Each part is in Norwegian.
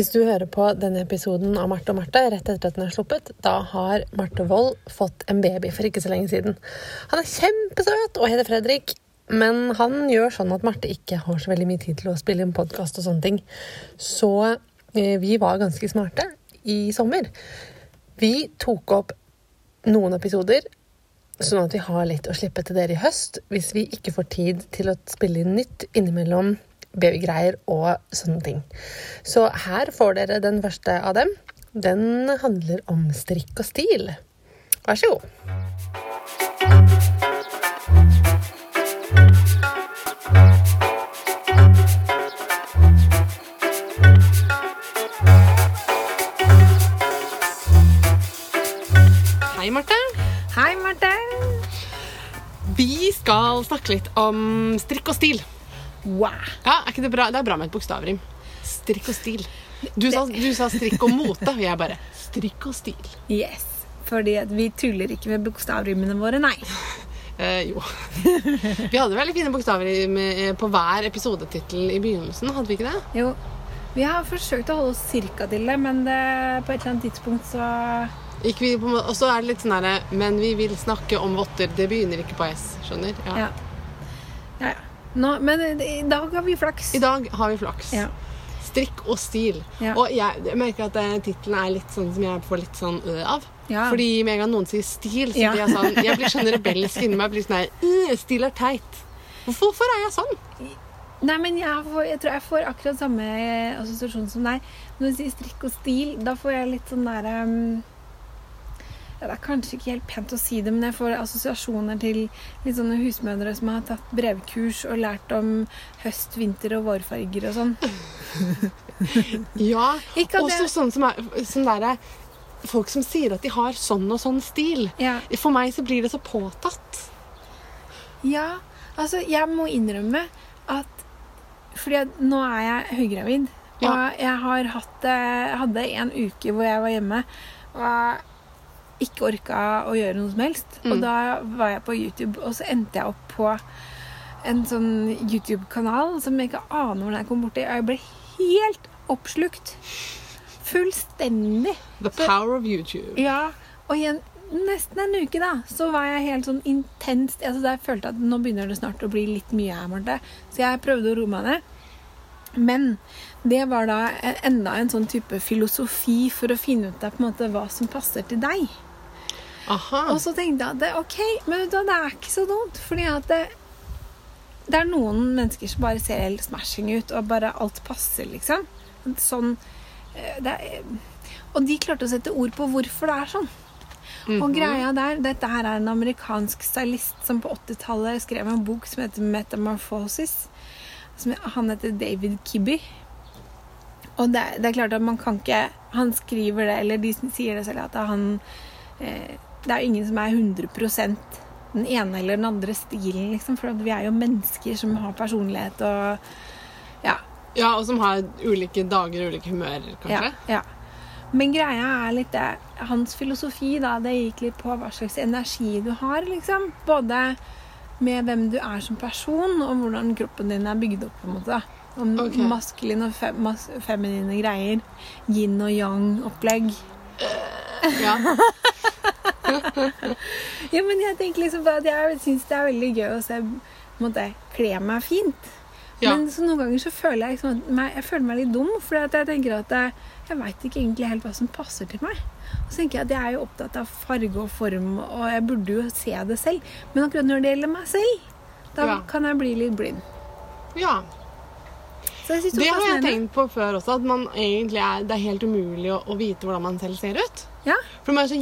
Hvis du hører på denne episoden av Marte og Marte rett etter at den er sluppet, da har Marte Wold fått en baby for ikke så lenge siden. Han er kjempesøt og heter Fredrik, men han gjør sånn at Marte ikke har så veldig mye tid til å spille inn podkast og sånne ting. Så eh, vi var ganske smarte i sommer. Vi tok opp noen episoder, sånn at vi har litt å slippe til dere i høst hvis vi ikke får tid til å spille inn nytt innimellom babygreier og sånne ting. Så her får dere den første av dem. Den handler om strikk og stil. Vær så god. Hei, Marte. Hei, Marte. Vi skal snakke litt om strikk og stil. Wow. Ja, er ikke Det bra? Det er bra med et bokstavrim. Strikk og stil. Du sa, du sa strikk og mote, og jeg bare strikk og stil. Yes. Fordi vi tuller ikke med bokstavrimene våre, nei. Eh, jo. Vi hadde veldig fine bokstavrim eh, på hver episodetittel i begynnelsen, hadde vi ikke det? Jo. Vi har forsøkt å holde oss cirka til det, men det, på et eller annet tidspunkt så Gikk vi på, og så er det litt sånn herre Men vi vil snakke om votter. Det begynner ikke på S. Skjønner? Ja. Ja. ja, ja. Nå, men i dag har vi flaks. I dag har vi flaks. Ja. Strikk og stil. Ja. Og jeg, jeg merker at eh, tittelen er litt sånn som jeg får litt sånn ø av. Ja. Fordi med en gang noen sier stil, så blir jeg sånn Jeg blir sånn rebelsk inni meg. Blir sånn her «Øh, Stil er teit. Hvorfor, hvorfor er jeg sånn? Nei, men jeg, får, jeg tror jeg får akkurat samme assosiasjon som deg. Når du sier strikk og stil, da får jeg litt sånn der um, Det er kanskje ikke helt pent å si det, men jeg får assosiasjoner til litt sånne husmødre som har tatt brevkurs og lært om høst, vinter og vårfarger og sånn. Ja. Ikke Også det- sånn som er sånn derre Folk som sier at de har sånn og sånn stil. Ja, For meg så blir det så påtatt. ja altså jeg må innrømme at Fordi nå er jeg høygravid. Og Ja. jeg har hatt jeg hadde en uke hvor jeg var hjemme og ikke orka å gjøre noe som helst. Mm. Og da var jeg på YouTube, og så endte jeg opp på en sånn YouTube-kanal som jeg ikke aner hvordan jeg kom borti. Og jeg ble helt oppslukt. Fullstendig. The Så- power of YouTube. Ja, og i en, nesten en uke da, så var jeg helt sånn intenst altså Jeg følte at nå begynner det snart å bli litt mye her, Marte. Så jeg prøvde å roe meg ned. Men det var da enda en sånn type filosofi for å finne ut av på en måte hva som passer til deg. Aha. Og så tenkte jeg at det, ok, men det er ikke så dumt. Fordi at det, det er noen mennesker som bare ser helt smashing ut, og bare alt passer, liksom. Sånn eh, det er, Og de klarte å sette ord på hvorfor det er sånn. Og Mhm. greia der, Dette her er en amerikansk stylist som på 80-tallet skrev en bok som heter 'Metamorphosis'. Som, han heter David Kibby. Og det, det er klart at man kan ikke Han skriver det, eller de sier det selv, at han eh, Det er jo ingen som er 100% den ene eller den andre stilen, liksom. For vi er jo mennesker som har personlighet og Ja. Ja, og som har ulike dager og ulike humører, kanskje. Ja, ja. Men greia er litt det Hans filosofi da, det gikk litt på hva slags energi du har, liksom. Både med hvem du er som person, og hvordan kroppen din er bygd opp. på en måte. Om okay. maskuline og fe mas feminine greier. Yin og yang-opplegg. Ja. Ja, men jeg tenker liksom på at jeg syns det er veldig gøy å se måtte, kle meg fint. Ja. Men så noen ganger så føler jeg liksom meg, jeg føler meg litt dum, for jeg tenker at jeg, jeg veit ikke egentlig helt hva som passer til meg. Og så tenker jeg at jeg er jo opptatt av farge og form, og jeg burde jo se det selv. Men akkurat når det gjelder meg selv, da Ja. kan jeg bli litt blind. ja. Så jeg Det har jeg tenkt på før også, at man egentlig er, det er helt umulig å, å vite hvordan man selv ser ut. Ja. For man er så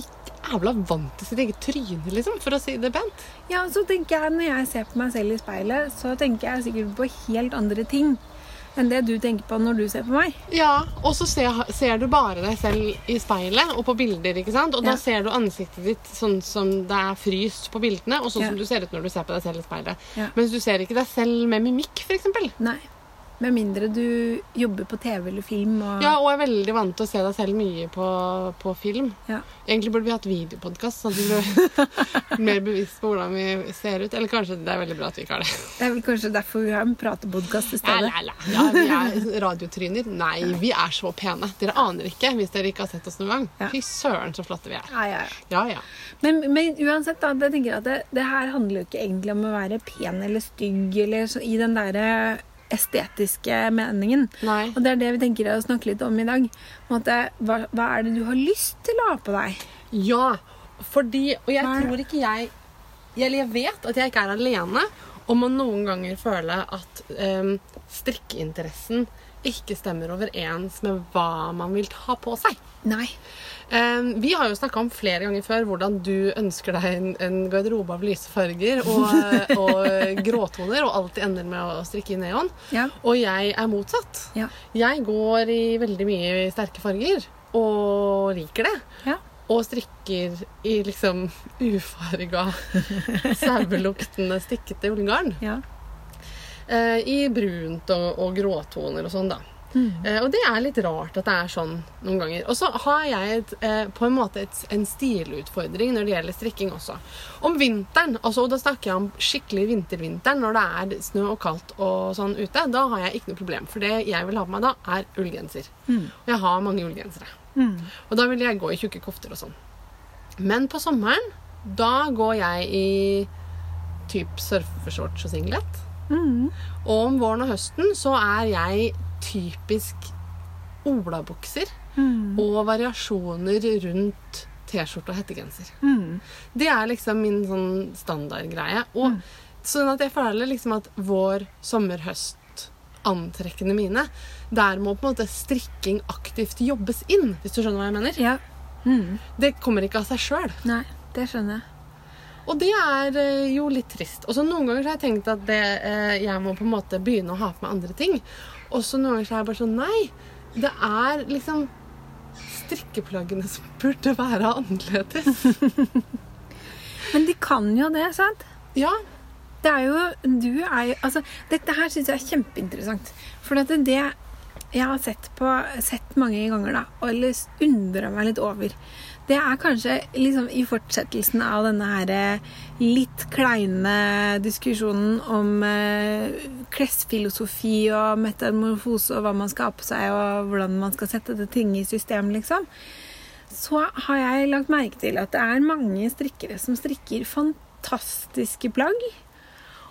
jævla vant til sitt eget tryne, liksom, for å si det pent. ja, så tenker jeg når jeg ser på meg selv i speilet, så tenker jeg sikkert på helt andre ting enn det du tenker på når du ser på meg. Ja, og så ser, ser du bare deg selv i speilet og på bilder, ikke sant? Og Ja. da ser du ansiktet ditt sånn som det er fryst på bildene, og sånn Ja. som du ser ut når du ser på deg selv i speilet. Ja. Mens du ser ikke deg selv med mimikk, eksempel. Nei. Med mindre du jobber på TV eller film. Og, Ja, og er veldig vant til å se deg selv mye på, på film. Ja. Egentlig burde vi hatt videopodkast, sånn at vi blir mer bevisst på hvordan vi ser ut. Eller kanskje det er veldig bra at vi ikke har det. Det er vel kanskje derfor vi har en pratepodkast i Ja, stedet. la, la. ja, vi er radiotryner. Nei, vi er så pene. Dere aner ikke hvis dere ikke har sett oss noen gang. Ja. Fy søren, så flotte vi er. Ja, ja, ja. Ja, ja. Men, men uansett, da, jeg tenker at det, det her handler jo ikke egentlig om å være pen eller stygg eller så, i den derre estetiske meningen. Nei. Og det er det vi tenker å snakke litt om i dag. Det, hva, hva er det du har lyst til å ha på deg? Ja, fordi Og jeg Hva tror ikke jeg Eller jeg vet at jeg ikke er alene om å noen ganger føle at um, strikkeinteressen ikke stemmer overens med hva man vil ha på seg. Nei. Vi har jo snakka om flere ganger før hvordan du ønsker deg en, en garderobe av lyse farger og, og gråtoner, og alltid ender med å strikke i neon. Ja. Og jeg er motsatt. Ja. Jeg går i veldig mye sterke farger og liker det. Ja. Og strikker i liksom ufarga, saueluktende, stikkete ullgarn. Ja. Eh, I brunt og, og gråtoner og sånn, da. Eh, og det er litt rart at det er sånn noen ganger. Og så har jeg et, eh, på en måte et, en stilutfordring når det gjelder strikking også. Om vinteren, altså, og da snakker jeg om skikkelig vintervinteren, når det er snø og kaldt og sånn ute, da har jeg ikke noe problem. For det jeg vil ha på meg da, er ullgenser. Og jeg har mange ullgensere. Mm. Og da vil jeg gå i tjukke kofter og sånn. Men på sommeren, da går jeg i typ surfeshorts og singlet. Mm. Og om våren og høsten så er jeg typisk olabukser Mm. og variasjoner rundt T-skjorte og hettegenser. Mm. Det er liksom min sånn standardgreie. Og sånn at jeg føler liksom at vår, sommer, høst, antrekkene mine, der må på en måte strikking aktivt jobbes inn, hvis du skjønner hva jeg mener. Ja. Mm. Det kommer ikke av seg sjøl. Nei, det skjønner jeg. Og det er eh, jo litt trist. Og så noen ganger så har jeg tenkt at det, eh, jeg må på en måte begynne å ha på meg andre ting. Og så noen ganger så er jeg bare sånn Nei, det er liksom strikkeplaggene som burde være annerledes. Men de kan jo det, sant? Ja. Det er jo Du er jo Altså, dette her syns jeg er kjempeinteressant. For at det jeg har sett på Sett mange ganger, da, og ellers undra meg litt over, det er kanskje liksom i fortsettelsen av denne her eh, litt kleine diskusjonen om eh, klesfilosofi og metamorfose og hva man skal ha på seg, og hvordan man skal sette det ting i system, liksom. Så har jeg lagt merke til at det er mange strikkere som strikker fantastiske plagg.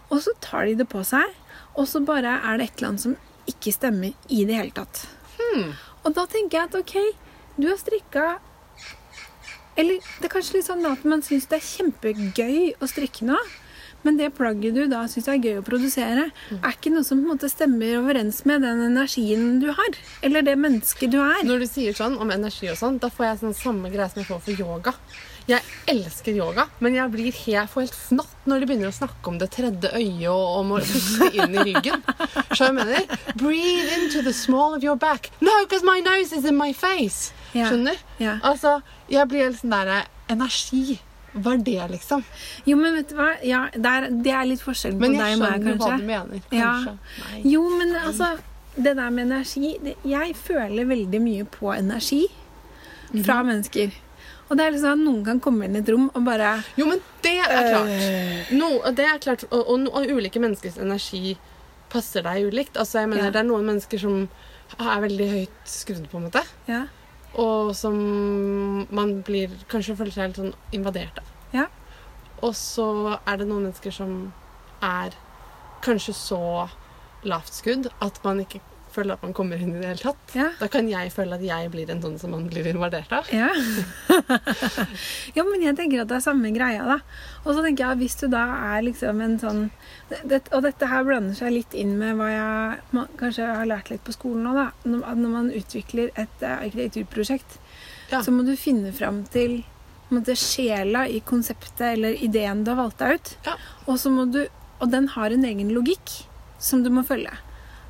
Og så tar de det på seg, og så bare er det et eller annet som ikke stemmer i det hele tatt. Hmm. Og da tenker jeg at ok, du har strikka Eller det er kanskje litt sånn at man syns det er kjempegøy å strikke noe. Men det plagget du da syns er gøy å produsere, er ikke noe som på en måte stemmer overens med den energien du har. Eller det mennesket du er. Når du sier sånn om energi og sånn, da får jeg sånn samme greie som jeg får for yoga. Jeg elsker yoga, men jeg blir helt, får helt fnatt når de begynner å snakke om det tredje øyet og om å puste inn i ryggen. Så jeg mener? Breathe into the small of your back. No, because my nose is in my face. Ja. Skjønner? Ja. Altså, jeg blir helt sånn derre Energi. Hva er det, liksom? Jo, men vet du hva? Ja, det, er, det er litt forskjell på Men deg jeg og meg, skjønner hva du mener. Ja. Kanskje. Nei. Jo, men altså Det der med energi det, Jeg føler veldig mye på energi fra mm. mennesker. Og det er liksom at noen kan komme inn i et rom og bare Jo, men det er Øh. klart. No, det er klart og, og, og ulike menneskers energi passer deg ulikt. Altså, jeg mener, Ja. Det er noen mennesker som er veldig høyt skrudd, på en måte. Ja. Og som man blir kanskje føler seg helt sånn invadert av. Ja. Og så er det noen mennesker som er kanskje så lavt skudd at man ikke føler at man kommer inn i det hele tatt. Ja. Da kan jeg føle at jeg blir en sånn som man blir invadert av. Ja. ja, men jeg tenker at det er samme greia, da. Og så tenker jeg at hvis du da er liksom en sånn det, Og dette her blander seg litt inn med hva jeg kanskje har lært litt på skolen nå, da. At når man utvikler et eh, arkitekturprosjekt, Ja. så må du finne fram til måte, sjela i konseptet eller ideen du har valgt deg ut. Ja. Og, så må du, og den har en egen logikk som du må følge.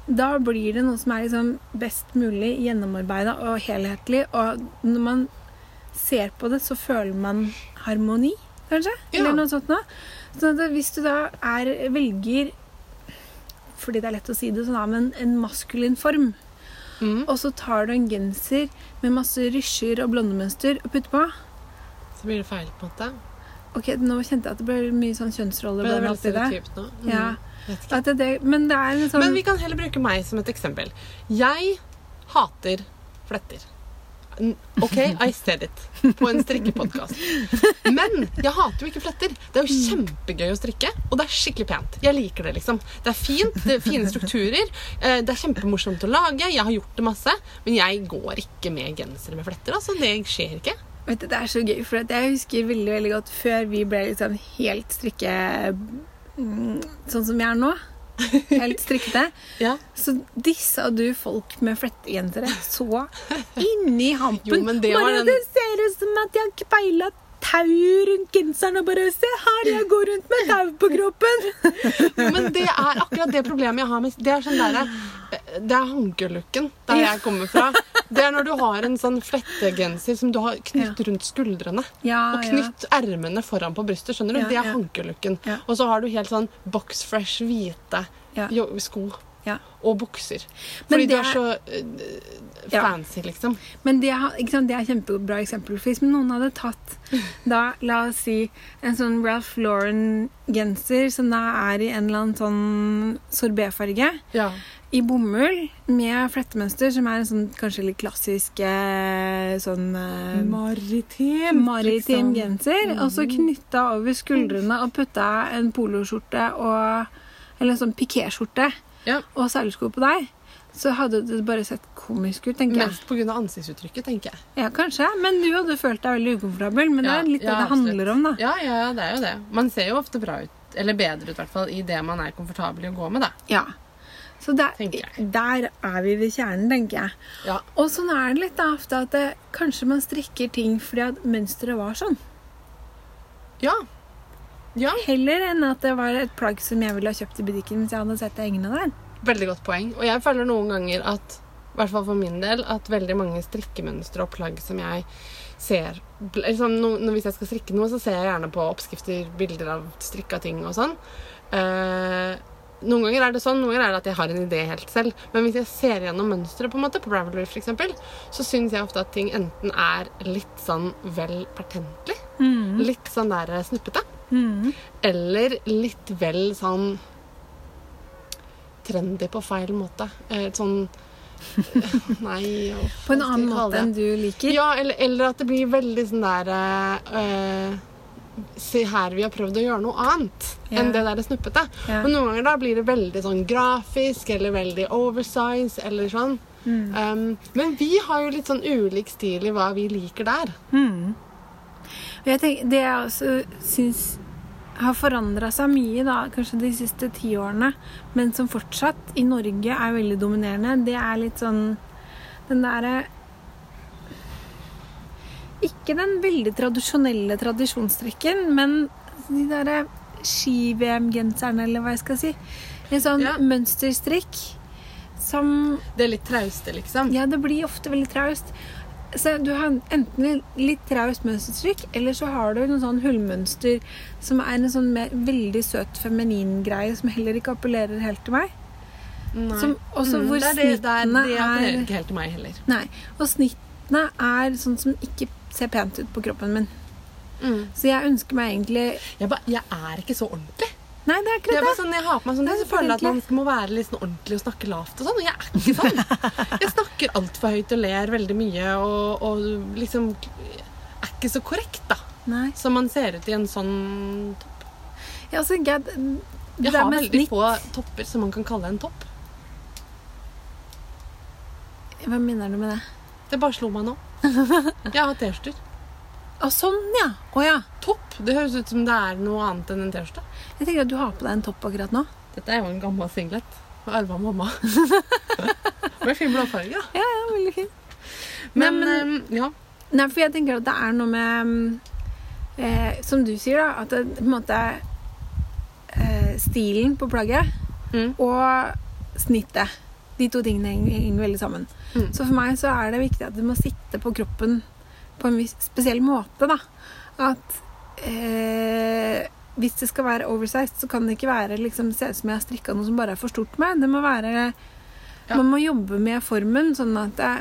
Da blir det noe som er liksom best mulig gjennomarbeida og helhetlig. Og når man ser på det, så føler man harmoni, kanskje? Ja. Eller noe sånt noe. Så at hvis du da er, velger fordi det er lett å si det sånn, da, men en maskulin form. Mm. Og så tar du en genser med masse rysjer og blondemønster og putter på. Så blir det feil, på en måte. Ok, Nå kjente jeg at det ble mye sånn Ble det kjønnsroller veldig stereotypt nå? Mm. Ja. Det, men det sånn Men vi kan heller bruke meg som et eksempel. Jeg hater fletter. OK, I said it på en strikkepodkast. Men jeg hater jo ikke fletter. Det er jo kjempegøy å strikke, og det er skikkelig pent. Jeg liker det, liksom. Det er fint, det er fine strukturer. eh, Det er kjempemorsomt å lage. Jeg har gjort det masse. Men jeg går ikke med genser med fletter. Altså, det skjer ikke. Vet du, Det er så gøy, for jeg husker veldig veldig godt før vi ble liksom helt strikke... mm, Sånn som jeg er nå. Helt strikkete. Ja. Så dissa du folk med flettegensere så inni hampen. Jo, men det var bare den- det ser ut som at jeg har kveila tau rundt genseren og bare Se her, jeg går rundt med tau på kroppen! jo, Men det er akkurat det problemet jeg har med Det er sånn derre Det er hankelooken der jeg kommer fra. Det er når du har en sånn flettegenser som du har knytt rundt skuldrene. Og knytt ermene foran på brystet. skjønner du? Det er. Ja. Og så har du helt sånn box fresh hvite sko. Ja. Og bukser. Men Fordi det du er så så fancy, Ja. liksom. Men det, sant, det er kjempebra eksempel. Hvis noen hadde tatt da, la oss si, en sånn Ralph Lauren-genser som da er i en eller annen sånn sorbetfarge, Ja. I bomull med flettemønster, som er en sånn kanskje litt klassisk eh, sånn eh, Maritim. maritim liksom. genser, og så knytta over skuldrene og putta en poloskjorte og Eller en sånn pikéskjorte Ja. og seilsko på deg. Så hadde det bare sett komisk ut, tenker jeg. Mest pga. ansiktsuttrykket, tenker jeg. Ja, kanskje. Men du hadde følt deg veldig ukomfortabel. Men det er litt ja, det det handler om, da. Ja, ja, ja, det er jo det. Man ser jo ofte bra ut, eller bedre ut i hvert fall, i det man er komfortabel i å gå med, da. Ja. Så der, der er vi ved kjernen, tenker jeg. Ja. Og sånn er det litt da, ofte at det, kanskje man strikker ting fordi at mønsteret var sånn. Ja. Ja. Heller enn at det var et plagg som jeg ville ha kjøpt i butikken hvis jeg hadde sett det hengende der. Veldig godt poeng. Og jeg føler noen ganger at, i hvert fall for min del, at veldig mange strikkemønstre og plagg som jeg ser liksom, no, Hvis jeg skal strikke noe, så ser jeg gjerne på oppskrifter, bilder av strikka ting og sånn. Eh, noen ganger er det sånn, noen ganger er det at jeg har en idé helt selv. Men hvis jeg ser gjennom mønsteret, på en måte, på Ravelry f.eks., så syns jeg ofte at ting enten er litt sånn vel pertentlig, litt sånn der snuppete, Mm. eller litt vel sånn trendy på feil måte. Eh, sånn Nei På en annen måte enn du liker. Ja, eller, eller at det blir veldig sånn der eh, Se her, vi har prøvd å gjøre noe annet yeah. enn det der snuppete. Yeah. Og noen ganger da blir det veldig sånn grafisk eller veldig oversize eller sånn. Mm. Um, men vi har jo litt sånn ulik stil i hva vi liker der. Mm. Jeg tenker, det jeg også syns har forandra seg mye, da, kanskje de siste ti årene, men som fortsatt i Norge er veldig dominerende, det er litt sånn den derre Ikke den veldig tradisjonelle tradisjonstrekken, men de derre ski-VM-genserne, eller hva jeg skal si. En sånn Ja. mønsterstrikk som Det er litt trauste, liksom. ja, det blir ofte veldig traust. Så du har enten litt traust mønsterstrykk, eller så har du noen sånn hullmønster som er en sånn mer, veldig søt feminin greie som heller ikke appellerer helt til meg. Nei. Som, også Mm, hvor det er det, det, er, snittene det appellerer er ikke helt til meg heller. Nei, og snittene er sånn som ikke ser pent ut på kroppen min. Mm. Så jeg ønsker meg egentlig Jeg, ba, jeg er ikke så ordentlig. Nei, det er akkurat er det. sånn, jeg har på meg sånn, så føler jeg at man må være litt sånn ordentlig og snakke lavt. og sånn, Og jeg er ikke sånn. Jeg snakker altfor høyt og ler veldig mye og, og liksom er ikke så korrekt, da. Nei. Som man ser ut i en sånn topp. Ja, altså, jeg, Jeg har veldig snitt- få topper som man kan kalle en topp. Hva mener du med det? Det bare slo meg nå. Jeg har T-skjorter. Å, sånn, ja. Å ja. Topp? Det høres ut som det er noe annet enn en T-skjorte. Jeg tenker at du har på deg en topp akkurat nå. Dette er jo en gammel singlet. Jeg arva mamma. Ble fin blåfarge, da. Ja, ja, veldig fin. Men, men, men ja. Nei, for jeg tenker at det er noe med mm, eh, Som du sier, da. At det på en måte eh, Stilen på plagget Mm. og snittet. De to tingene henger, henger veldig sammen. Mm. Så for meg så er det viktig at du må sitte på kroppen på en spesiell måte. da. At eh, hvis det skal være oversized, så kan det ikke være liksom, se ut som jeg har strikka noe som bare er for stort for meg. Det må være Ja. Man må jobbe med formen, sånn at det,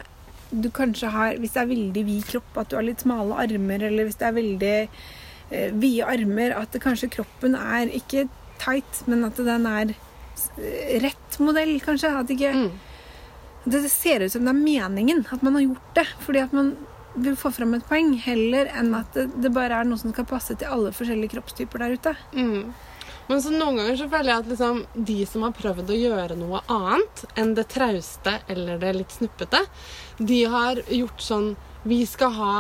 du kanskje har Hvis det er veldig vid kropp, at du har litt smale armer, eller hvis det er veldig eh, vide armer, at det kanskje kroppen er ikke tight, men at den er rett modell, kanskje. At ikke Mm. det det ser ut som det er meningen at man har gjort det, fordi at man vil få fram et poeng, heller enn at det, det bare er noe som skal passe til alle forskjellige kroppstyper der ute. Mm. Men så noen ganger så føler jeg at liksom, de som har prøvd å gjøre noe annet enn det trauste eller det litt snuppete, de har gjort sånn Vi skal ha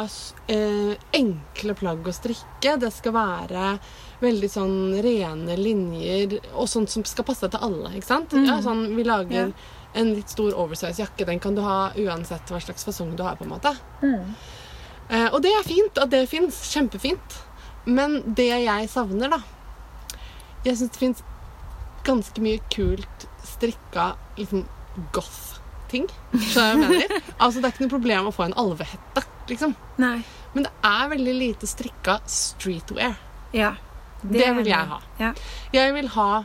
eh, enkle plagg å strikke. Det skal være veldig sånn rene linjer og sånt som skal passe til alle. ikke sant? Ja, sånn, vi lager Ja. en litt stor oversize jakke. Den kan du ha uansett hva slags fasong du har. på en måte. Eh, og det er fint at det fins. Kjempefint. Men det jeg savner, da Jeg syns det fins ganske mye kult strikka liksom goth-ting. Skjønner jeg mener? Altså, det er ikke noe problem å få en alvehette, liksom. Nei. Men det er veldig lite strikka streetwear. Ja. Det, vil jeg ha. Ja. Jeg vil ha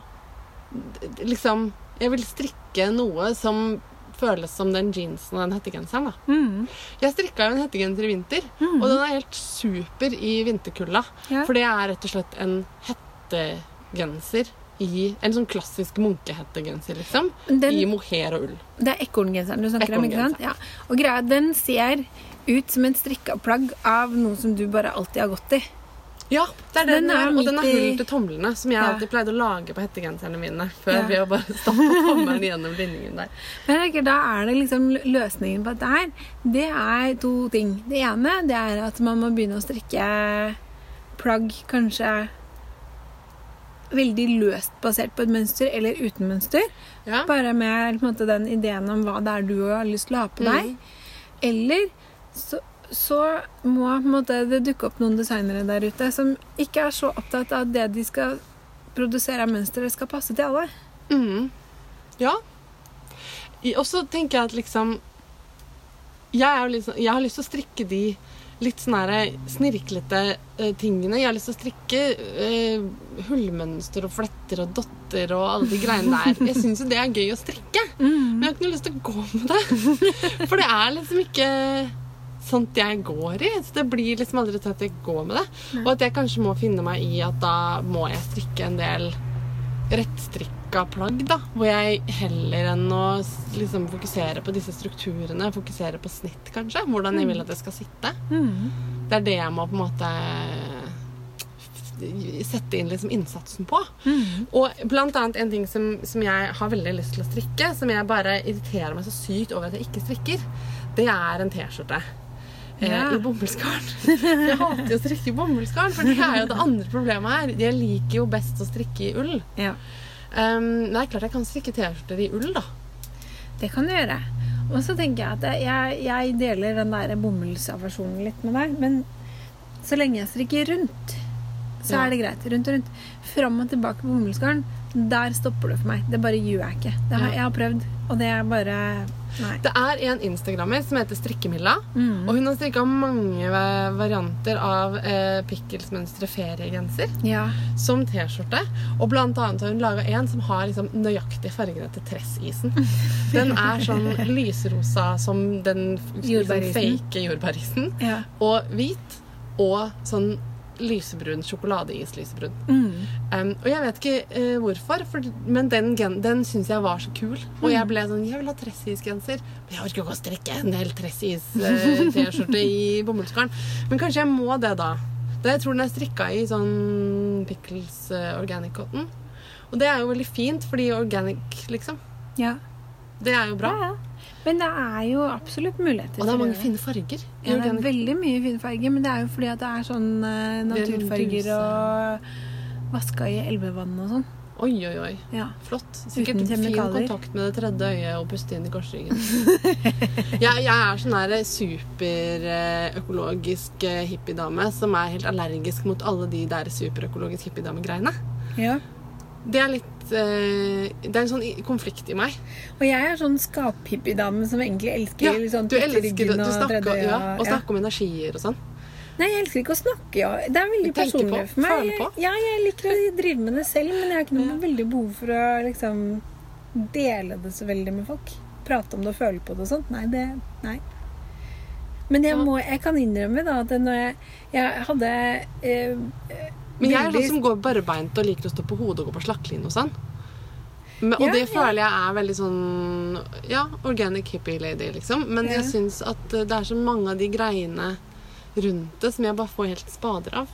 liksom Jeg vil strikke noe som føles som den jeansen og den hettegenseren. da. Mm. Jeg strikka jo en hettegenser i vinter, og den er helt super i vinterkulda. Ja. For det er rett og slett en hettegenser i En sånn klassisk munkehettegenser, liksom. Den- I mohair og ull. Det er ekorngenseren du snakker om, ikke sant? Ja. Og greia, den ser ut som en strikka plagg av noe som du bare alltid har gått i. Ja, det er Den den, er og den i- hull til tomlene, som jeg Ja. alltid pleide å lage på hettegenserne mine. Før Ja. ved å bare stappe tommelen gjennom linningen der. Men jeg da er det liksom løsningen på dette her. Det er to ting. Det ene det er at man må begynne å strikke plagg kanskje veldig løst basert på et mønster eller uten mønster. Ja. Bare med måte, den ideen om hva det er du har lyst til å ha på deg. Eller så, så må måte, det dukke opp noen designere der ute som ikke er så opptatt av at det de skal produsere av mønstre, skal passe til alle. Mm. Ja. Og så tenker jeg at liksom jeg, er liksom, jeg har lyst til å strikke de litt sånn snirklete uh, tingene. Jeg har lyst til å strikke uh, hullmønster og fletter og dotter og alle de greiene der. Jeg syns jo det er gøy å strikke, men jeg har ikke noe lyst til å gå med det. For det er liksom ikke sånt jeg går i. Så det blir liksom aldri til at jeg går med det. Og at jeg kanskje må finne meg i at da må jeg strikke en del rettstrikka plagg, da. Hvor jeg heller enn å liksom fokusere på disse strukturene, fokusere på snitt, kanskje. Hvordan jeg vil at det skal sitte. Det er det jeg må på en måte sette inn liksom innsatsen på. Og blant annet en ting som, som jeg har veldig lyst til å strikke, som jeg bare irriterer meg så sykt over at jeg ikke strikker, det er en T-skjorte. Eh, Ja. I bomullsgarn. Jeg hater jo å strikke i bomullsgarn, for det er jo det andre problemet her. Jeg liker jo best å strikke i ull. Ja. Um, det er klart jeg kan strikke T-skjorter i ull, da. Det kan du gjøre. Og så tenker jeg at jeg, jeg deler den der bomullsaversjonen litt med deg. Men så lenge jeg strikker rundt, så Ja. er det greit. Rundt og rundt. Fram og tilbake på bomullsgarn, der stopper det for meg. Det bare gjør jeg ikke. Det har, Jeg har prøvd, og det er bare Nei. Det er en instagrammer som heter Strikkemilla. Mm. Og hun har strikka mange varianter av eh, pickelsmønstre feriegenser Ja. som T-skjorte. Og blant annet har hun laga en som har liksom nøyaktig fargene til tressisen. Den er sånn lysrosa som den liksom, Jordbærisen. fake jordbærisen. ja. Og hvit. Og sånn lysebrun sjokoladeis. Lysebrun. Mm. Um, og jeg vet ikke uh, hvorfor, for, men den, den syns jeg var så kul. Og jeg ble sånn Jeg vil ha tressisgenser. Men jeg orker ikke å strekke en hel tressis-T-skjorte i bomullsgarn. Men kanskje jeg må det, da. Det jeg tror den er strikka i sånn Pickles uh, organic cotton. Og det er jo veldig fint, fordi organic, liksom. ja. Det er jo bra. Ja, ja. Men det er jo absolutt muligheter. Og det er mange fine farger. Ja, det er veldig mye fine farger, men det er jo fordi at det er sånn eh, naturfarger og vaska i elvevann og sånn. Oi, oi, oi. Ja. Flott. Sikkert fin kontakt med det tredje øyet og puste inn i korsryggen. jeg, jeg er sånn her superøkologisk hippiedame som er helt allergisk mot alle de der superøkologisk hippiedame-greiene. ja. Det er litt eh, Det er en sånn konflikt i meg. Og jeg er sånn skaphippie-dame som egentlig elsker Ja, sånn du elsker å det. Du og snakker, ja, og snakker om energier og sånn. Nei, jeg elsker ikke å snakke. Ja. Det er veldig personlig for meg. på. Ja, jeg liker å drive med det selv, men jeg har ikke noe veldig behov for å liksom dele det så veldig med folk. Prate om det og føle på det og sånt. Nei, det Nei. Men jeg, må, jeg kan innrømme da at når jeg, jeg hadde eh, Men jeg er sånn som går barbeint og liker å stå på hodet og gå på slakkeline og sånn. Men, og Ja, det føler jeg er veldig sånn Ja, organic hippie lady, liksom. Men Ja. jeg syns at det er så mange av de greiene rundt det som jeg bare får helt spader av.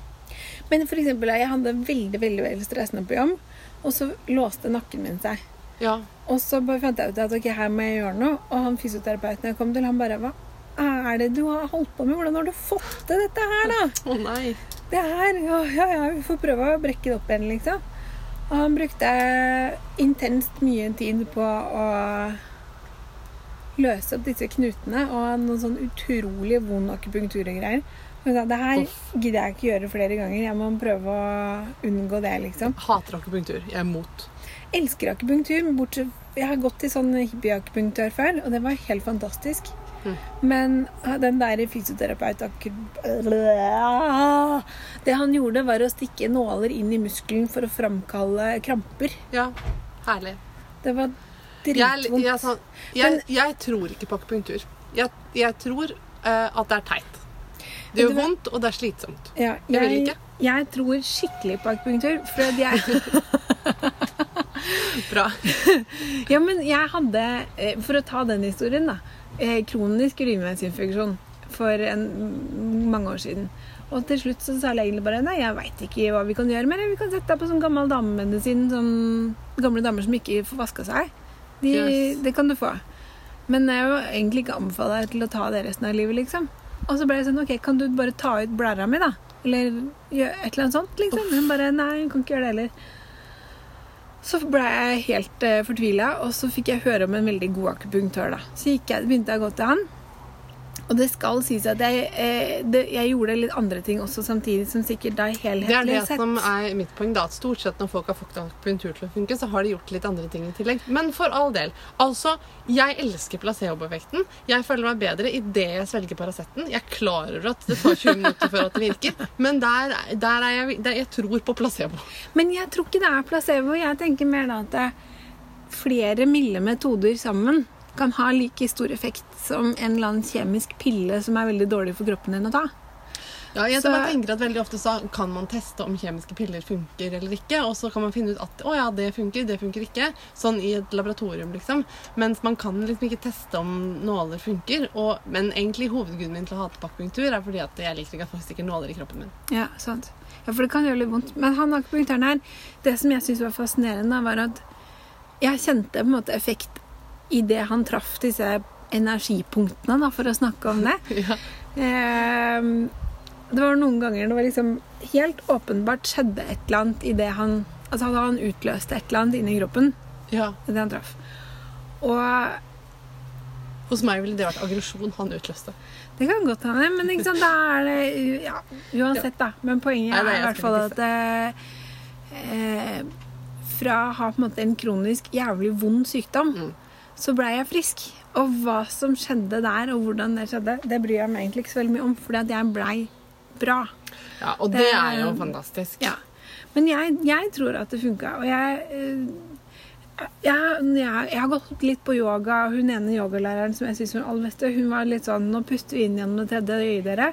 Men for eksempel, jeg hadde veldig, veldig, veldig stressende på jobb, og så låste nakken min seg. Ja. Og så bare fant jeg ut at ok, her må jeg gjøre noe. Og han fysioterapeuten jeg kom til, han bare Hva er det du har holdt på med? Hvordan har du fått til dette her, da? Å nei. Det her Ja, ja, ja, vi får prøve å brekke det opp igjen, liksom. Og han brukte intenst mye tid på å løse opp disse knutene og noen sånn utrolig vond akupunktur og greier. Og sa, det her gidder jeg ikke gjøre flere ganger. Jeg må prøve å unngå det, liksom. Hater akupunktur. Jeg er mot. elsker akupunktur. Bortsett Jeg har gått til sånn hippieakupunktør før, og det var helt fantastisk. Mm. Men ah, den der fysioterapeut Det han gjorde, var å stikke nåler inn i muskelen for å framkalle kramper. Ja. Herlig. Det var Jeg, dritvondt. jeg, jeg, jeg, jeg tror ikke på akupunktur. Jeg, jeg tror uh, at det er teit. Det gjør vondt, og det er slitsomt. Ja, Jeg vil ikke. jeg tror skikkelig på akupunktur. For jeg, Bra. ja, men jeg hadde, eh, for å ta den historien, da. Eh, Kronisk urinveisinfeksjon for en, mange år siden. Og til slutt så sa legen bare nei, jeg veit ikke hva vi kan gjøre mer. Vi kan sette deg på sånn gammel damemedisin. Sånn gamle damer som ikke får vaska seg. De, Yes. Det kan du få. Men jeg vil egentlig ikke anbefale deg til å ta det resten av livet, liksom. Og så ble jeg sånn OK, kan du bare ta ut blæra mi, da? Eller gjøre et eller annet sånt, liksom. Hun bare nei, hun kan ikke gjøre det heller. Så ble jeg helt uh, fortvila, og så fikk jeg høre om en veldig god akupunktør. da. Så jeg, begynte jeg å gå til han. Og det skal sies at jeg, eh, det, jeg gjorde litt andre ting også samtidig, som sikkert deg helhetlig sett. Det er det sett. som er mitt poeng. da, at Stort sett når folk har fått akupunktur til å funke, så har de gjort litt andre ting i tillegg. Men for all del. Altså, jeg elsker placeboeffekten. Jeg føler meg bedre idet jeg svelger Paraceten. Jeg klarer at det tar 20 minutter før at det virker, men der, der er jeg, der, jeg tror på placebo. Men jeg tror ikke det er placebo. Jeg tenker mer da at det, er flere milde metoder sammen kan ha like stor effekt som en eller annen kjemisk pille som er veldig dårlig for kroppen din å ta. Ja, jeg Så- tenker at Veldig ofte så kan man teste om kjemiske piller funker eller ikke, og så kan man finne ut at å ja, det funker, det funker ikke. Sånn i et laboratorium, liksom. Mens man kan liksom ikke teste om nåler funker. Og, men egentlig hovedgrunnen min til å hate på akupunktur er fordi at jeg liker ikke at folk stikker nåler i kroppen min. Ja, sant. Ja, for det kan gjøre litt vondt. Men han akupunktøren her, det som jeg syntes var fascinerende, var at jeg kjente på en måte effekt i det han traff disse energipunktene, da, for å snakke om det. Ja. Ehm, det var noen ganger det var liksom helt åpenbart skjedde et eller annet idet han Altså at han utløste et eller annet inni kroppen ja. idet han traff. Og Hos meg ville det vært aggresjon han utløste. Det kan godt hende, men ikke sant, da er det ja, Uansett, da. Men poenget er i hvert fall at eh, Fra å ha på en måte en kronisk jævlig vond sykdom, Mm. Så blei jeg frisk. Og hva som skjedde der, og hvordan det skjedde, det bryr jeg meg egentlig ikke så veldig mye om, fordi at jeg blei bra. Ja, Og det er jo fantastisk. Ja. Men jeg, jeg tror at det funka, og jeg eh, jeg, jeg, jeg har gått litt på yoga. Hun ene yogalæreren som jeg synes var aller beste, hun var litt sånn Nå puster vi inn gjennom det tredje øyet, dere.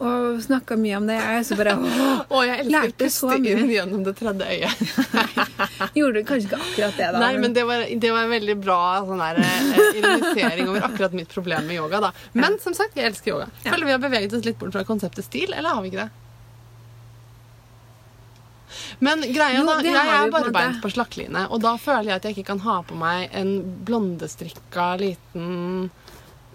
Og snakka mye om det. Jeg så bare å, jeg elsker å puste inn gjennom det tredje øyet. Gjorde du kanskje ikke akkurat det, da. Nei, men det var, det var en veldig bra sånn der, eh, ironisering over akkurat mitt problem med yoga. da. Men som sagt, jeg elsker yoga. Føler vi har beveget oss litt bort fra konseptet stil, eller har vi ikke det? Men greia da, jo, jeg er barbeint på, på slakkeline, og da føler jeg at jeg ikke kan ha på meg en blondestrikka liten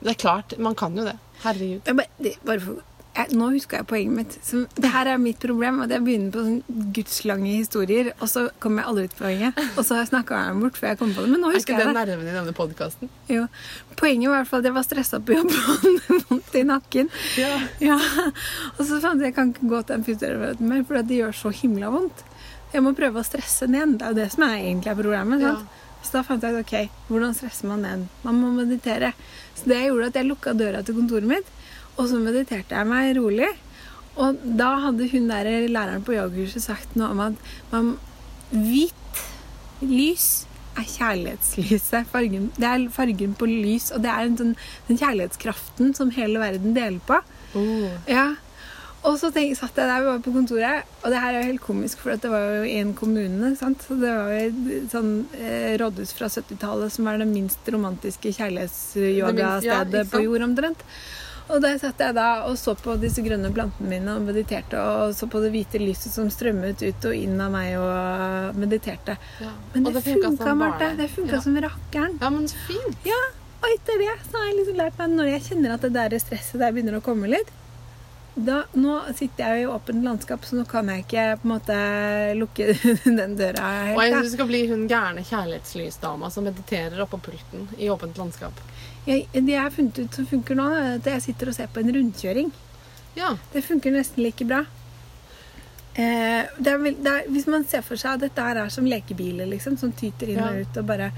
Det er klart, man kan jo det. Herregud. Bare, bare for, jeg, nå huska jeg poenget mitt. Som, det her er mitt problem. At jeg begynner på sånn gudslange historier, og så kommer jeg aldri til poenget. Og så har jeg meg bort før jeg kom på det. Men nå Er husker ikke det jeg det. nerven i denne podkasten? Jo. Poenget var i hvert fall at jeg var stressa på jobb og hadde vondt i nakken. Ja. Ja. Og så fant jeg jeg kan ikke gå til en fysioterapeut mer, for det gjør så himla vondt. Jeg må prøve å stresse ned. Det er jo det som er egentlig er problemet. Ja. Så da fant jeg ut ok, hvordan stresser man ned? Man må meditere. Så det gjorde at jeg lukka døra til kontoret mitt, og så mediterte jeg meg rolig. Og da hadde hun der læreren på yogakurset sagt noe om at man, hvitt lys er kjærlighetslyset. Fargen, det er fargen på lys, og det er en sånn, den kjærlighetskraften som hele verden deler på. Oh. Ja. Og så tenk, satt jeg der vi var på kontoret, og det her er jo helt komisk, for det var jo i en kommune. sant? Så det var jo et sånn eh, rådhus fra 70-tallet som er det minst romantiske kjærlighetsyogastedet ja, på jord omtrent. Og der satt jeg da og så på disse grønne plantene mine og mediterte, og så på det hvite lyset som strømmet ut og inn av meg og mediterte. Ja. Men Og det, funka Marte. Det funka ja. som rakkeren. Ja, men så fint. Ja, og etter det så har jeg liksom lært meg når jeg kjenner at det der stresset der begynner å komme litt da, Nå sitter jeg jo i åpent landskap, så nå kan jeg ikke på en måte lukke den døra Og jeg helt. syns du skal bli hun gærne kjærlighetslysdama som mediterer oppå pulten i åpent landskap. Da. Jeg, det jeg har funnet ut som funker nå, er at jeg sitter og ser på en rundkjøring. Ja. Det funker nesten like bra. Eh, det er det er, hvis man ser for seg at dette her er som lekebiler, liksom, som tyter inn Ja. og ut og bare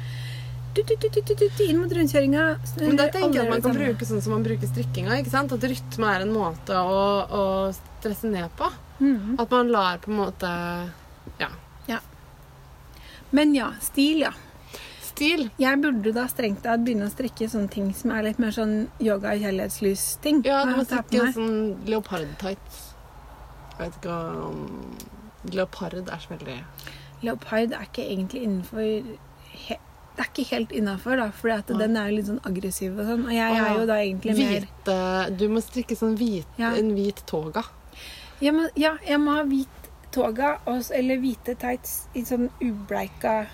inn mot rundkjøringa. Men det tenker jeg at man kan bruke sånn som man bruker strikkinga. ikke sant? At rytme er en måte å, å stresse ned på. Mm. At man lar på en måte Ja. Men ja, stil, ja. Stil. Jeg burde da strengt tatt begynne å strikke sånne ting som er litt mer sånn yoga- og kjærlighetslys-ting. Ja, du må strikke sånn leopard-tights. Jeg vet ikke om Leopard er så veldig Leopard er ikke egentlig innenfor he Det er ikke helt innafor, da, for ja. den er jo litt sånn aggressiv og sånn. Og jeg er jo da egentlig mer Hvite Du må strikke sånn hvit, Ja. en hvit toga. ja, men, ja, jeg må ha hvit toga og eller hvite tights i sånn ubleika.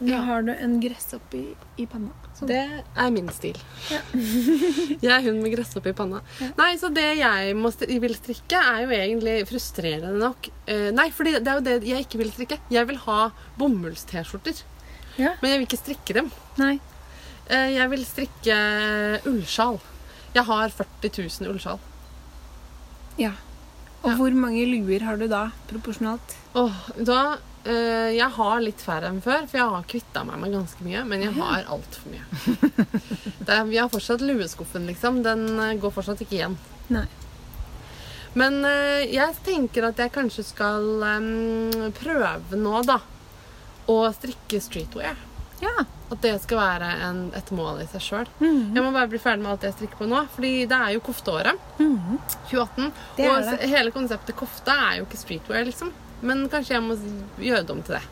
Nå Ja. har du en gresshoppe i, i panna. Sånn. Det er min stil. Ja. jeg er hun med gresshoppe i panna. Ja. Nei, så det jeg stri vil strikke, er jo egentlig frustrerende nok. Uh, nei, for det er jo det jeg ikke vil strikke. Jeg vil ha bomullst-T-skjorter. Men jeg vil ikke strikke dem. Nei. Uh, jeg vil strikke ullsjal. Jeg har 40 000 ullsjal. Ja. Og hvor mange luer har du da, proporsjonalt? Åh, da, eh, jeg har litt færre enn før, for jeg har kvitta meg med ganske mye. Men jeg har altfor mye. Det vi har fortsatt lueskuffen, liksom. Den uh, går fortsatt ikke igjen. Nei. Men uh, jeg tenker at jeg kanskje skal um, prøve nå, da, å strikke streetwear. Ja. At det skal være en, et mål i seg sjøl. Mhm. Jeg må bare bli ferdig med alt jeg strikker på nå, fordi det er jo kofteåret. Mhm. 2018. Det og det. hele konseptet kofte er jo ikke streetwear, liksom. Men kanskje jeg må gjøre det om til det.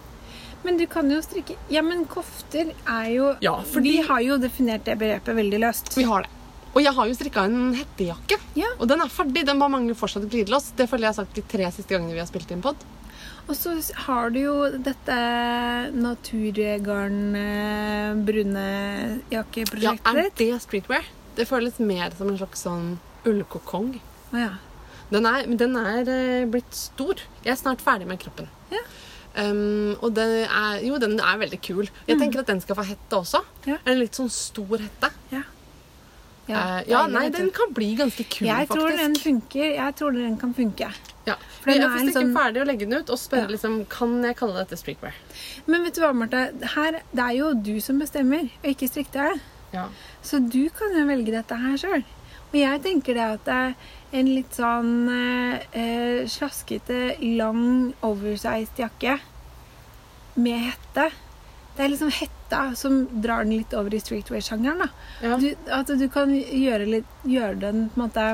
Men du kan jo strikke Ja, men kofter er jo Ja, fordi- Vi har jo definert det begrepet veldig løst. Vi har det. Og jeg har jo strikka en hettejakke. Ja. Og den er ferdig. Den bare mangler fortsatt glidelås. Det føler jeg har sagt de tre siste gangene vi har spilt inn pod. Og så har du jo dette naturgarn-brune jakkeprosjektet ditt. Ja, er det streetwear? Det føles mer som en slags sånn ullkokong. Ja. Den er, den er eh, blitt stor. Jeg er snart ferdig med kroppen. Ja. Um, og den er, jo, den er veldig kul. Jeg tenker at den skal få hette også. Mm. Ja. En litt sånn stor hette. Ja, Eh, ja, nei, den kan bli ganske kul, Jeg tror faktisk. den funker. Jeg tror den kan funke. Ja. For jeg er først ikke liksom- ferdig å legge den ut og spørre Ja. liksom, kan jeg kalle dette streetwear. Men vet du hva, Marte? Her, det er jo du som bestemmer, og ikke striktøyet. Ja. Så du kan jo velge dette her sjøl. Og jeg tenker det at det er en litt sånn eh, eh, slaskete, lang, oversized jakke med hette. Det er liksom hetta som drar den litt over i streetwear-sjangeren. Ja. Du, at du kan gjøre, litt, gjøre den på en måte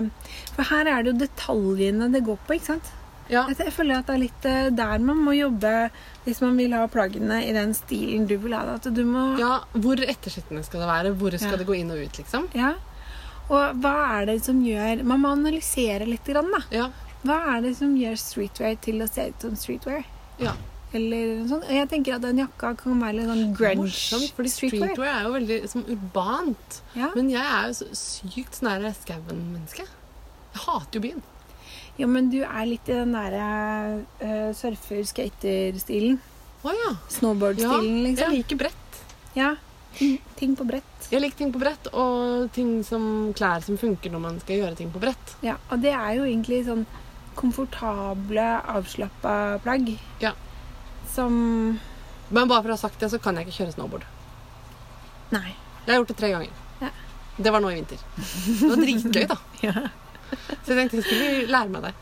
For her er det jo detaljene det går på, ikke sant? Ja. Jeg, jeg føler at det er litt eh, der man må jobbe hvis man vil ha plaggene i den stilen du vil ha det. At du må ja, Hvor ettersittende skal det være? Hvor skal Ja. det gå inn og ut, liksom? Ja. Og hva er det som gjør Man må analysere litt, grann, da. Ja. Hva er det som gjør streetwear til å se ut som streetwear? ja. Eller noe sånt. Og jeg tenker at den jakka kan være litt sånn grunge Morsomt, fordi streetwear. streetwear er jo veldig som urbant. Ja. Men jeg er jo så sykt sånn der skauen-menneske. Jeg hater jo byen. Ja, men du er litt i den derre uh, surfer-skater-stilen. Å ja. Ja, Snowboard-stilen, jeg liksom. liker brett. Ja. Ting, ting på brett. Jeg liker ting på brett, og ting som klær som funker når man skal gjøre ting på brett. Ja, og det er jo egentlig sånn komfortable, avslappa plagg. Ja. Som Men bare for å ha sagt det, så kan jeg ikke kjøre snowboard. Nei. Jeg har gjort det tre ganger. Ja. Det var nå i vinter. Det var dritgøy, da. Ja. Så jeg tenkte jeg skulle lære meg det.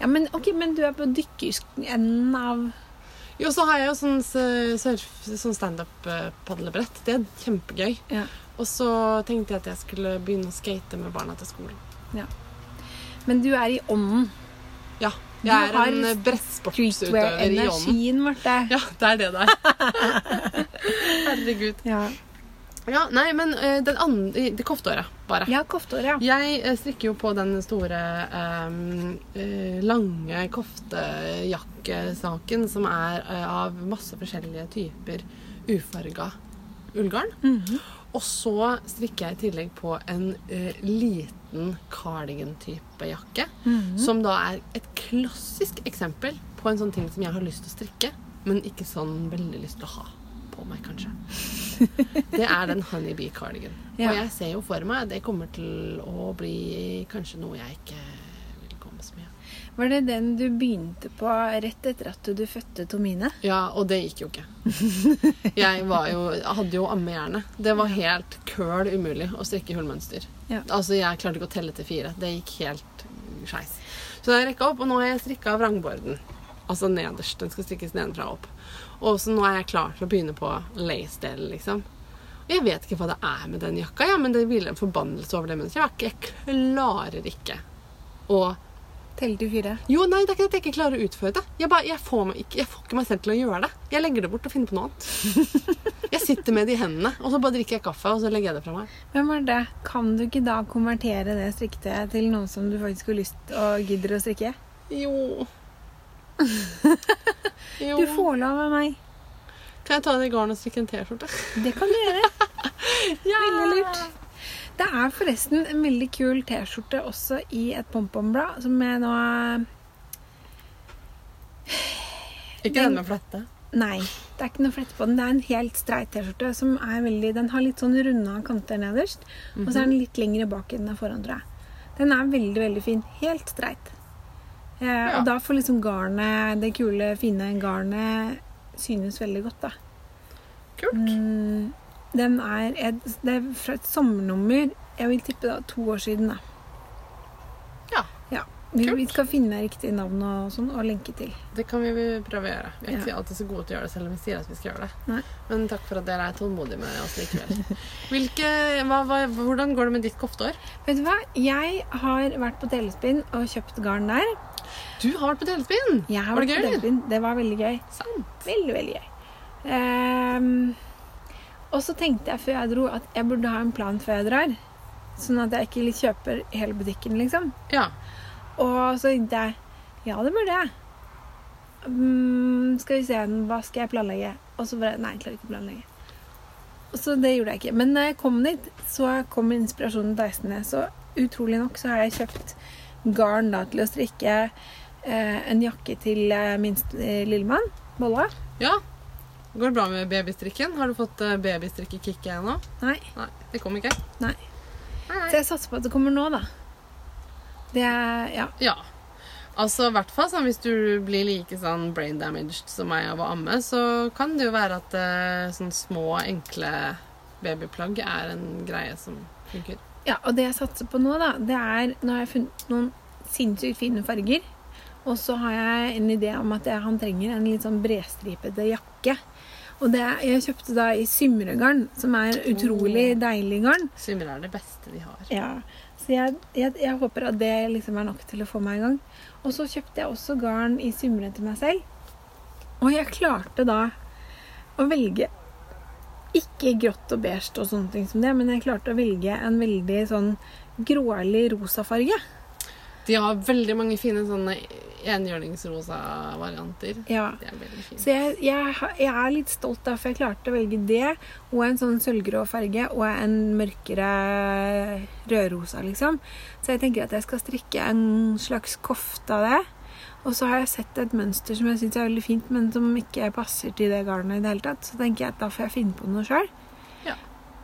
Ja, men, ok, men du er på dykkerenden av Jo, så har jeg jo sånn, sånn standup-padlebrett. Det er kjempegøy. Ja. Og så tenkte jeg at jeg skulle begynne å skate med barna til skolen. Ja. Men du er i ånden. Ja. Du er har en brettsportsutøver i ånden. Streetwear-energien, Marte. Ja, det er det det er. Herregud. Ja. Ja, nei, men uh, den andre, det kofteåret, bare. Ja, koftehår, ja. Jeg eh, strikker jo på den store um, lange koftejakkesaken som er av masse forskjellige typer ufarga ullgarn. Mhm. Og så strikker jeg i tillegg på en liten cardigan-type jakke. Mhm. Som da er et klassisk eksempel på en sånn ting som jeg har lyst til å strikke, men ikke sånn veldig lyst til å ha på meg, kanskje. Det er den honeybee cardigan. Ja. Og jeg ser jo for meg det kommer til å bli kanskje noe jeg ikke vil komme så mye av. Var det den du begynte på rett etter at du fødte Tomine? Ja, og det gikk jo ikke. Jeg var jo, hadde jo ammehjerne. Det var helt køl umulig å strikke hullmønster. Ja. Altså, jeg klarte ikke å telle til fire. Det gikk helt skeis. Så jeg rekka opp, og nå har jeg strikka vrangborden. Altså nederst. Den skal strikkes nedenfra og opp. Og så nå er jeg klar til å begynne på lace-delen, liksom. Og jeg vet ikke hva det er med den jakka, ja, men det hviler en forbannelse over det mønsteret. Jeg klarer ikke å Telle til fire. Jo, nei, det er ikke at jeg ikke klarer å utføre det. Jeg, bare, jeg, får ikke, jeg får ikke meg selv til å gjøre det. Jeg legger det bort og finner på noe annet. Jeg sitter med det i hendene, og så bare drikker jeg kaffe, og så legger jeg det fra meg. Men det? kan du ikke da konvertere det striktet til noe som du faktisk har lyst og gidder å strikke? Jo. jo. Du får lov av meg. Kan jeg ta det i garn og strikke en T-skjorte? Det kan du gjøre. Veldig lurt. Det er forresten en veldig kul T-skjorte også i et pompomblad, som jeg nå Ikke den med flette. Nei, det er ikke noe flette på den. Det er en helt streit T-skjorte som er veldig Den har litt sånn runda kanter nederst, og så er den litt lengre bak enn den er foran, tror jeg. Den er veldig, veldig fin. Helt streit. Eh, Ja. Og da får liksom garnet, det kule, fine garnet, synes veldig godt, da. Kult. Mm, den er, et- det er fra et sommernummer. Jeg vil tippe da to år siden, da. Ja. Ja. Vi, Kult. vi skal finne riktig navn og sånn, og lenke til. Det kan vi prøve å gjøre. Vi er ikke Ja. alltid så gode til å gjøre det, selv om vi sier at vi skal gjøre det. Nei. Men takk for at dere er tålmodige med oss likevel. Hvilke, hva, hva, hvordan går det med ditt kofteår? Vet du hva? Jeg har vært på Telespinn og kjøpt garn der. Du har vært på delespinn! Jeg har Var det vært gøy, På Telespinn. Det var veldig gøy. Sant. Veldig, veldig gøy. Ehm, og så tenkte jeg før jeg dro at jeg burde ha en plan før jeg drar. Sånn at jeg ikke kjøper hele butikken, liksom. Ja. Og så tenkte jeg ja, det burde jeg. Mm, skal vi se, hva skal jeg planlegge? Og så bare Nei, jeg klarer ikke å planlegge. Så det gjorde jeg ikke. Men da jeg kom dit, så kom inspirasjonen deisende. Så utrolig nok så har jeg kjøpt garn da til å strikke eh, en jakke til eh, minst eh, lillemann, Bolla. ja. Går det bra med babystrikken? Har du fått eh, babystrikkekicket ennå? Nei. Nei, det kom ikke. Nei. Nei, Så jeg satser på at det kommer nå, da. Det er Ja. Ja. Altså, i hvert fall sånn, Hvis du blir like sånn brain damaged som meg av å amme, så kan det jo være at eh, sånn små, enkle babyplagg er en greie som funker. Ja, og det jeg satser på nå, da, det er Nå har jeg funnet noen sinnssykt fine farger. Og så har jeg en idé om at jeg, han trenger en litt sånn bredstripete jakke. Og det, jeg kjøpte da i Symregarn, som er utrolig deilig garn. Symre er det beste de har. Ja, Så jeg, jeg, jeg håper at det liksom er nok til å få meg i gang. Og så kjøpte jeg også garn i Symre til meg selv. Og jeg klarte da å velge ikke grått og beige og sånne ting som det, men jeg klarte å velge en veldig sånn grålig rosa farge. De har veldig mange fine sånne enhjørningsrosa varianter. Ja. De er veldig fine. Så jeg, jeg, jeg er litt stolt derfor jeg klarte å velge det, og en sånn sølvgrå farge, og en mørkere rødrosa, liksom. Så jeg tenker at jeg skal strikke en slags kofte av det. Og så har jeg sett et mønster som jeg syns er veldig fint, men som ikke passer til det garnet i det hele tatt. Så tenker jeg at da får jeg finne på noe sjøl. Ja.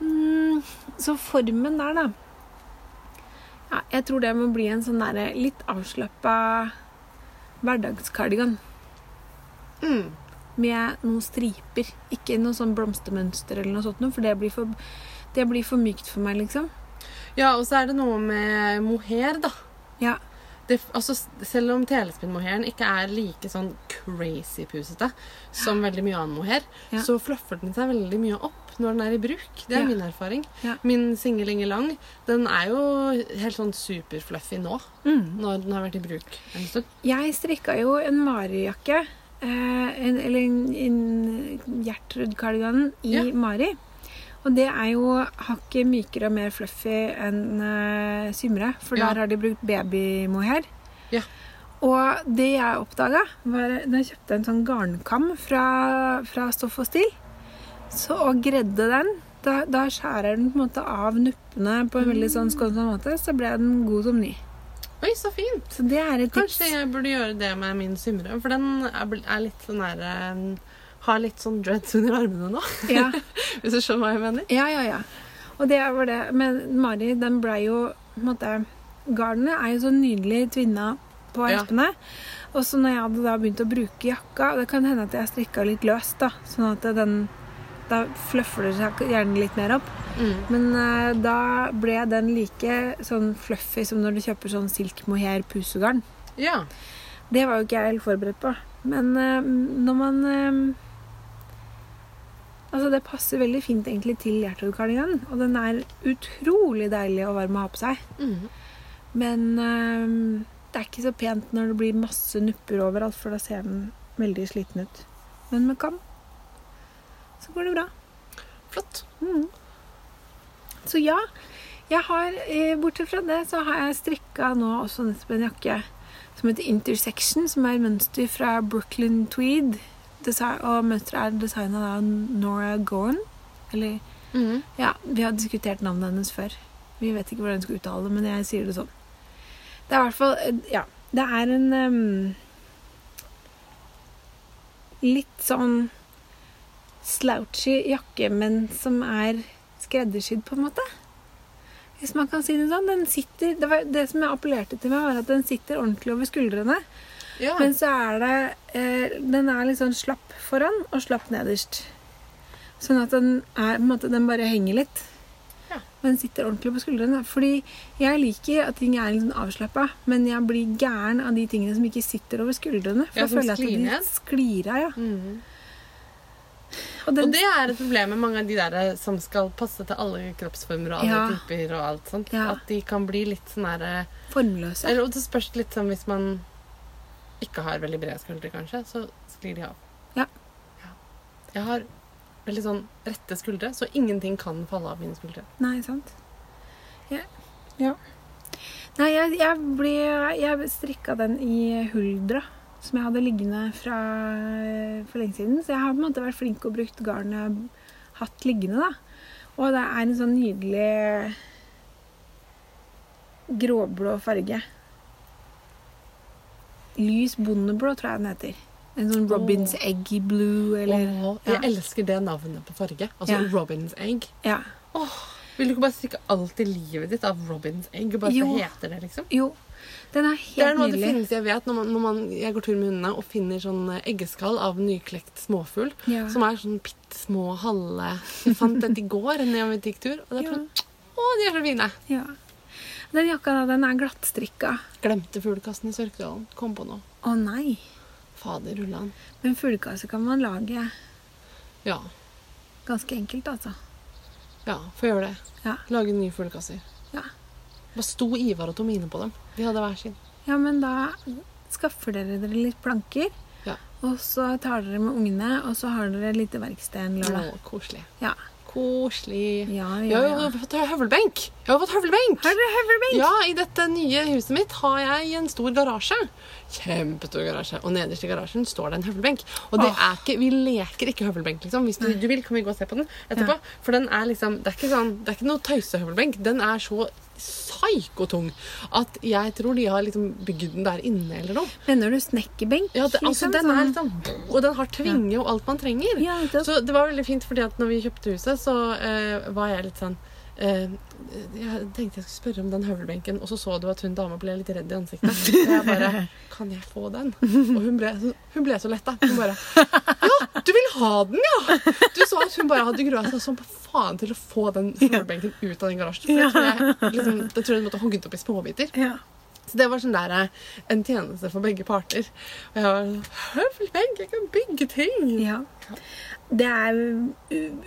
Mm, så formen der, da. Ja, jeg tror det må bli en sånn derre litt avslappa hverdagskardigan Mm. med noen striper. Ikke noe sånn blomstermønster eller noe sånt, for det blir for, det blir for mykt for meg, liksom. Ja, og så er det noe med mohair, da. Ja. Det, altså, selv om telespinnmohairen ikke er like sånn crazy pusete som veldig mye annen mohair, Ja. så fluffer den seg veldig mye opp når den er i bruk. Det er Ja. min erfaring. Ja. Min singelinge lang den er jo helt sånn superfluffy nå, Mm. når den har vært i bruk en stund. Jeg strikka jo en Mari-jakke, eh, eller en, en Gjertrud-kardigan i. Mari. Og det er jo hakket mykere og mer fluffy enn uh, Symre, for Ja. der har de brukt babymohair. Ja. Og det jeg oppdaga, var da jeg kjøpte en sånn garnkam fra, fra Stoff og Stil, så, å gredde den da, da skjærer den på en måte av nuppene på en veldig sånn skånsom måte, så ble den god som ny. Oi, så fint! Så det er et tips. Kanskje jeg burde gjøre det med min Symre, for den er, er litt sånn der eh, Har litt sånn dreads under armene nå, Ja. hvis du skjønner hva jeg mener. Ja, ja, ja. Og det var det. Men Mari, den blei jo på en måte Garnet er jo så nydelig tvinna på Ja. Og så når jeg hadde da begynt å bruke jakka Det kan hende at jeg strikka litt løst, da. Sånn at den Da fluffer det seg gjerne litt mer opp. Mm. Men uh, da ble den like sånn fluffy som når du kjøper sånn silk mohair pusegarn. Ja. Det var jo ikke jeg helt forberedt på. Men uh, når man eh, Altså, det passer veldig fint egentlig til Gjertrud-kardiganen. Og den er utrolig deilig og varm å ha på seg. Mm. Men øh, det er ikke så pent når det blir masse nupper overalt, for da ser den veldig sliten ut. Men med kam så går det bra. Flott. Mm. Så ja, jeg har, eh, bortsett fra det, så har jeg strikka nå også nettopp en jakke som heter Intersection, som er mønster fra Brooklyn Tweed. Og mønsteret er designa av Nora Gorn. Eller Mm. ja, vi har diskutert navnet hennes før. Vi vet ikke hvordan hun skal uttale det, men jeg sier det sånn. Det er i hvert fall eh, Ja. Det er en um, litt sånn slouchy jakke, men som er skreddersydd, på en måte. Hvis man kan si det sånn. Den sitter, det, var, det som jeg appellerte til meg, var at den sitter ordentlig over skuldrene. Ja. Men så er det eh, Den er litt sånn slapp foran og slapp nederst. Sånn at den er måte, Den bare henger litt. Ja. Men sitter ordentlig på skuldrene. Fordi jeg liker at ting er litt sånn avslappa, men jeg blir gæren av de tingene som ikke sitter over skuldrene. For Ja, jeg føler at de sklir av, ja. Mm. Og den, Og det er et problem med mange av de der som skal passe til alle kroppsformer og alle Ja. typer og alt sånt. Ja. At de kan bli litt sånn der formløse. Eller og det spørs litt sånn hvis man ikke har veldig brede skuldre, kanskje, så sklir de av. Ja. Ja. Jeg har veldig sånn rette skuldre, så ingenting kan falle av mine skuldre. Nei, sant? Ja. ja. Nei, jeg, jeg, ble, jeg strikka den i huldra, som jeg hadde liggende fra for lenge siden. Så jeg har på en måte vært flink og brukt garnet hatt liggende, da. Og det er en sånn nydelig gråblå farge. Lys bondeblå, tror jeg den heter. En sånn Robins Eggy Blue, eller Åh, jeg ja. elsker det navnet på farge. Altså Ja. Robin's Egg. Ja. Vil du ikke bare strikke alt i livet ditt av Robin's Egg? Bare Jo. for heter det, liksom? Jo. Den er Det er noe av det finnes, jeg vet når, man, når man, jeg går tur med hundene og finner sånn eggeskall av nyklekt småfugl. Ja. Som er sånn bitte små halve Jeg fant den i går en tur, og det er sånn Å, de er så fine! Ja. Den jakka da, den er glattstrikka. Glemte fuglekassen i Sørkedalen. Kom på nå. Å nei. Fader rullan. Men fuglekasse kan man lage Ja. ganske enkelt, altså. Ja, få gjøre det. Ja. Lage nye fuglekasser. Ja. Hva sto Ivar og Tomine på dem? De hadde hver sin. Ja, men da skaffer dere dere litt planker. Ja. Og så tar dere med ungene, og så har dere et lite verksted en lørdag. Koselig. Ja. Koselig. Ja, Jeg ja, har jo fått høvelbenk. Jeg har fått høvelbenk. Har du høvelbenk? Ja, i dette nye huset mitt har jeg en stor garasje. Kjempestor garasje. Og nederst i garasjen står det en høvelbenk. Og det oh. er ikke, vi leker ikke høvelbenk, liksom. Hvis du, du vil, kan vi gå og se på den etterpå. Ja. For den er liksom Det er ikke, sånn, det er ikke noe tøysehøvelbenk. Den er så psykotung at jeg tror de har liksom bygd den der inne eller noe. Mener du snekkerbenk? Ja, det, altså, liksom? den er Sånn- liksom Og den har tvinge og alt man trenger. Ja, det... Så det var veldig fint, fordi at når vi kjøpte huset, så eh, var jeg litt sånn eh, Jeg tenkte jeg skulle spørre om den høvelbenken, og så så du at hun dama ble litt redd i ansiktet. Og jeg bare Kan jeg få den? Og hun ble, hun ble så letta. Hun bare Ja, du vil ha den, ja! Du så at hun bare hadde grua seg som faen til å få den høvelbenken ut av den garasjen. For jeg tror jeg, liksom, jeg tror jeg måtte hogge den opp i småbiter. Ja. Så det var sånn der, eh, en tjeneste for begge parter. Og jeg var sånn Høvelbenk, jeg kan bygge ting! Ja. Det er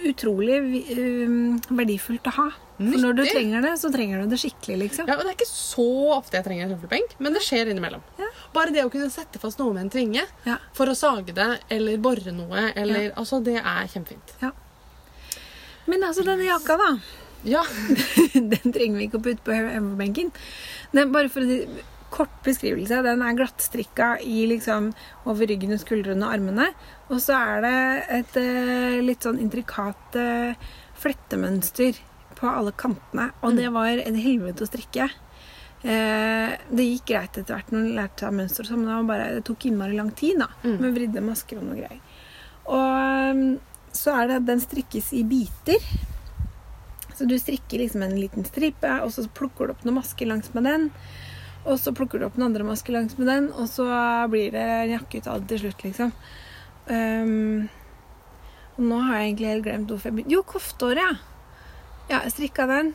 utrolig um, verdifullt å ha. For når du trenger det, så trenger du det skikkelig, liksom. Ja, og Det er ikke så ofte jeg trenger en høvelbenk, men det skjer innimellom. Ja. Bare det å kunne sette fast noe med en tvinge Ja. for å sage det eller bore noe, eller, Ja. altså, det er kjempefint. Men altså, denne jakka, da. Ja, Den trenger vi ikke å putte på høvelbenken. Den- Bare for en kort beskrivelse. Den er glattstrikka i liksom over ryggen og skuldrene og armene. Og så er det et eh, litt sånn intrikat eh, flettemønster på alle kantene. Og det var en helvete å strikke. Eh, det gikk greit etter hvert når man lærte seg mønster, og sånn, men det, bare, det tok innmari lang tid da, Mm. med vridde masker og noe greier. Og mm, så er det at den strikkes i biter. Så du strikker liksom en liten stripe, og så plukker du opp noen masker langs med den. Og så plukker du opp noen andre masker langs med den, og så blir det en jakke ut av det til slutt, liksom. Um, og nå har jeg egentlig helt glemt hvorfor jeg begynte Jo, koftehåret, ja. Ja, jeg strikka den.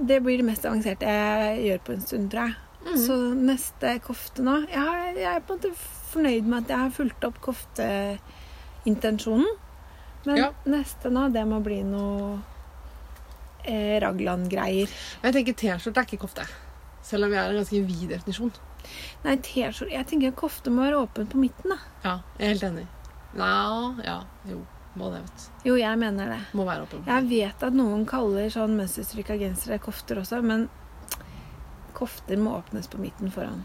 Det blir det mest avanserte jeg gjør på en stund, tror jeg. Mm. Så neste kofte nå jeg, har, jeg er på en måte fornøyd med at jeg har fulgt opp kofteintensjonen. Men Ja. neste nå, det må bli noe eh, Ragland-greier. Jeg tenker T-skjorte er ikke kofte. Selv om vi har en ganske vid definisjon. Nei, T-skjorte Jeg tenker kofte må være åpen på midten, da. Ja, jeg er helt enig. Nja, ja, jo. Må det, vet du. Jo, jeg mener det. Må være åpen. Jeg vet at noen kaller sånn mønsterstrikka gensere kofter også, men kofter må åpnes på midten foran.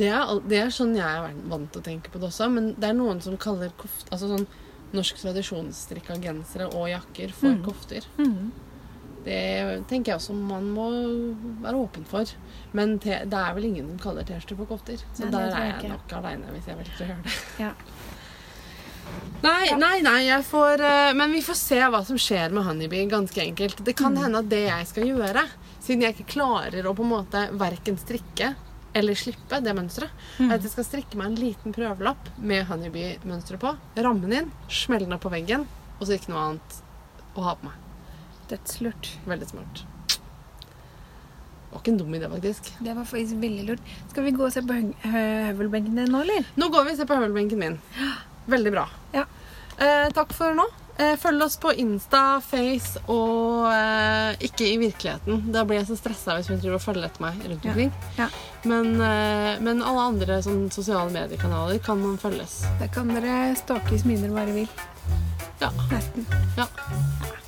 Det er, det er sånn jeg er vant til å tenke på det også, men det er noen som kaller koft, altså sånn norsk tradisjonsstrikka gensere og jakker for mm. kofter. Mm. Det tenker jeg også man må være åpen for. Men te, det er vel ingen som kaller T-skjorte for kofter. Så Nei, der er jeg ikke. nok aleine hvis jeg velger å gjøre det. Ja. Nei, nei, nei, jeg får eh, Men vi får se hva som skjer med Honeybee, ganske enkelt. Det Mm. kan hende at det jeg skal gjøre, siden jeg ikke klarer å på en måte verken strikke eller slippe det mønsteret, Mm. er at jeg skal strikke meg en liten prøvelapp med Honeybee-mønsteret på, ramme den inn, smelle den opp på veggen, og så ikke noe annet å ha på meg. Dødslurt. Veldig smart. Det var ikke en dum idé, faktisk. Det var faktisk veldig lurt. Skal vi gå og se på hø- hø- høvelbenken din nå, eller? Nå går vi og ser på høvelbenken min. Veldig bra. Ja. Eh, takk for nå. Eh, følg oss på Insta, Face og eh, ikke i virkeligheten. Da blir jeg så stressa hvis hun driver og følger etter meg rundt omkring. Ja. Men, eh, men alle andre sånn, sosiale mediekanaler kan man følges. Da kan dere stalke mye dere bare vil. Ja, Nesten.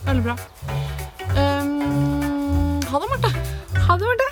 veldig bra. Um, ha det, Marte.